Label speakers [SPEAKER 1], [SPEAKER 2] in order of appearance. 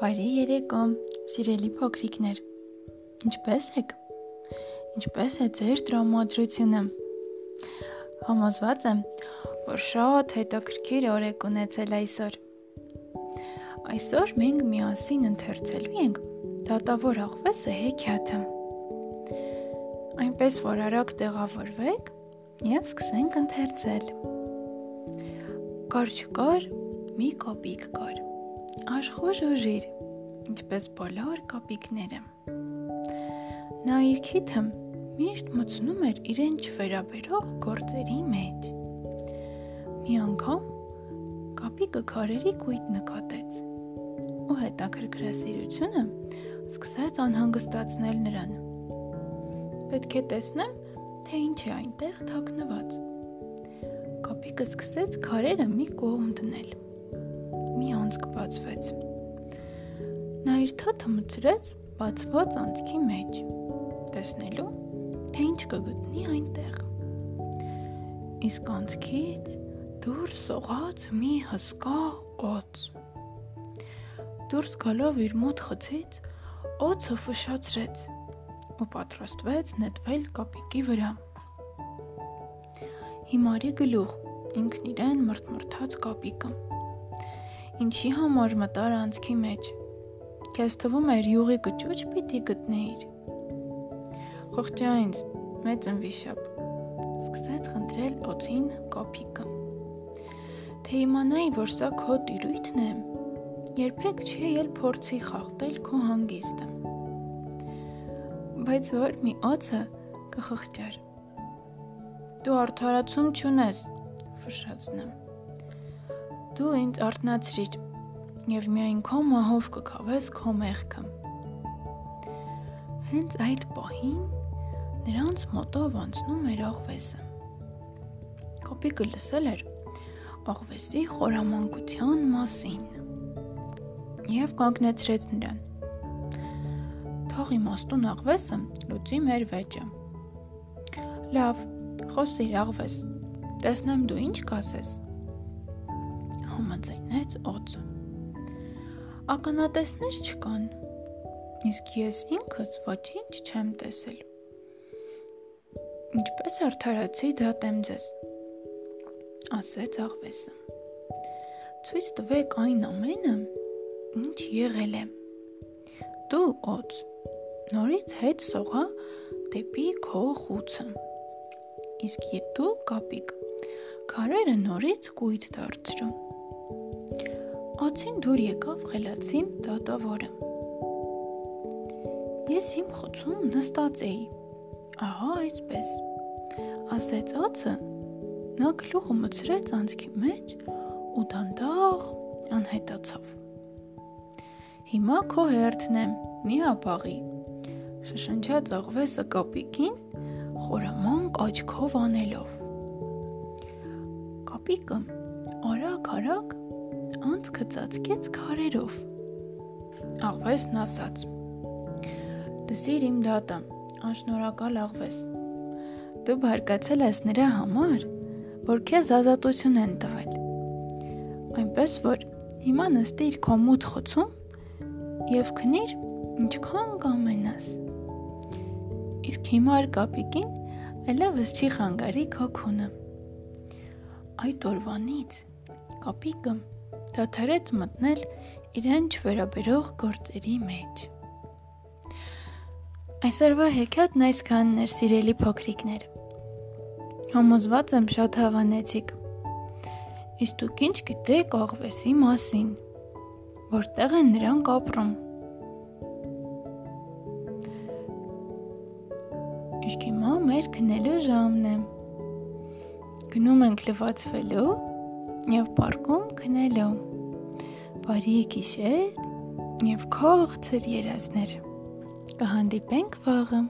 [SPEAKER 1] Բարի երեկո, սիրելի փոքրիկներ։ Ինչպե՞ս եք։ Ինչպե՞ս է ձեր տրամադրությունը։ Համոզված եմ, որ շատ հետաքրքիր օր եք ունեցել այսօր։ Այսօր մենք միասին ընթերցելու ենք դատավոր աղվեսը հեքիաթը։ Այնպես որ արագ տեղավորվեք եւ սկսենք ընթերցել։ Կար չկար, մի կոպիկ կար աշխուժ ուժիր, ինչպես բոլոր կապիկները։ Նա իր քիթը միշտ մտցնում էր իրեն չվերաբերող գործերի մեջ։ Մի անգամ կապիկը քարերի կույտ նկատեց ու հետաքրքրասիրությունը սկսեց անհանգստացնել նրան։ Պետք է տեսնեմ, թե ինչ է այնտեղ թաքնված։ Կապիկը սկսեց քարերը մի կողմ դնել մի անցք բացվեց։ Նա իր թաթը մցրեց բացված անցքի մեջ, տեսնելու, թե ինչ կգտնի այնտեղ։ Իսկ անցքից դուրս սողաց մի հսկա օծ։ Դուրս գալով իր մոտ խցից, օծը ֆշացրեց ու պատրաստվեց նետվել կապիկի վրա։ Հիմարի գլուխ ինքն իրեն մրթմրթաց կապիկը ինչի համար մտար անցքի մեջ։ Քեզ թվում էր յուղի կճուճ պիտի գտնեիր։ Խողճա ինձ, մեծ ընվիշապ։ Սկսեց խնդրել օծին կոպիկը։ Թե իմանայի, որ սա քո տիրույթն է, երբեք չի ել փորձի խախտել քո հանգիստը։ Բայց որ մի օծը կխղճար։ Դու արդարացում չունես, ֆշաց նա դու ինձ արթնացրիր եւ միայն քո մահով կքավես քո մեղքը։ Հենց այդ պահին նրանց մոտով անցնում էր աղվեսը։ Կոպիկը լսել էր աղվեսի խորամանկության մասին եւ կանգնեցրեց նրան։ Թող իմաստուն աղվեսը լուծի մեր վեճը։ Լավ, խոսիր աղվես։ Տեսնեմ դու ինչ կասես համաձայնեց օծը։ Ականատեսներ չկան։ Իսկ ես ինքս ոչինչ չեմ տեսել։ Ինչպես արդարացի դատեմ ձեզ, ասեց աղվեսը։ Ցույց տվեք այն ամենը, ինչ եղել է։ Դու օծ նորից հետ սողա դեպի քո խուցը։ Իսկ դու կապիկ քարերը նորից կույտ դարձրու։ Ոցին դուր եկավ խելացի դատավորը։ Ես իմ խոցում նստած էի։ Ահա այսպես։ Ասեց ոցը, նա գլուխը մցրեց անցքի մեջ ու դանդաղ անհետացավ։ Հիմա քո հերթն եմ, մի հապաղի։ Շշնջաց աղվեսը կապիկին, խորամանկ աչքով անելով։ Կապիկը արագ-արագ անցքը ծածկեց քարերով։ Աղվեսն ասաց. Դսիր իմ դատը, անշնորհակալ աղվես։ Դու բարկացել ես նրա համար, որ քեզ ազատություն են տվել։ Այնպես որ հիմա նստիր քո մութ խոցում եւ քնիր ինչքան կամենաս։ Իսկ հիմա կապիկին այլևս չի խանգարի քո քունը։ Այդ օրվանից կապիկը դադարեց մտնել իրեն չվերաբերող գործերի մեջ։ Այսօրվա հեքիաթն այսքանն էր, սիրելի փոքրիկներ։ Համոզված եմ շատ հավանեցիք։ Իսկ դուք ինչ գիտեք աղվեսի մասին, որտեղ են նրանք ապրում։ Իսկ հիմա մեր քնելու ժամն է։ Գնում ենք լվացվելու եւ պարկում քնելու։ Բարի գիշեր եւ քաղցր երազներ։ Կհանդիպենք վաղը։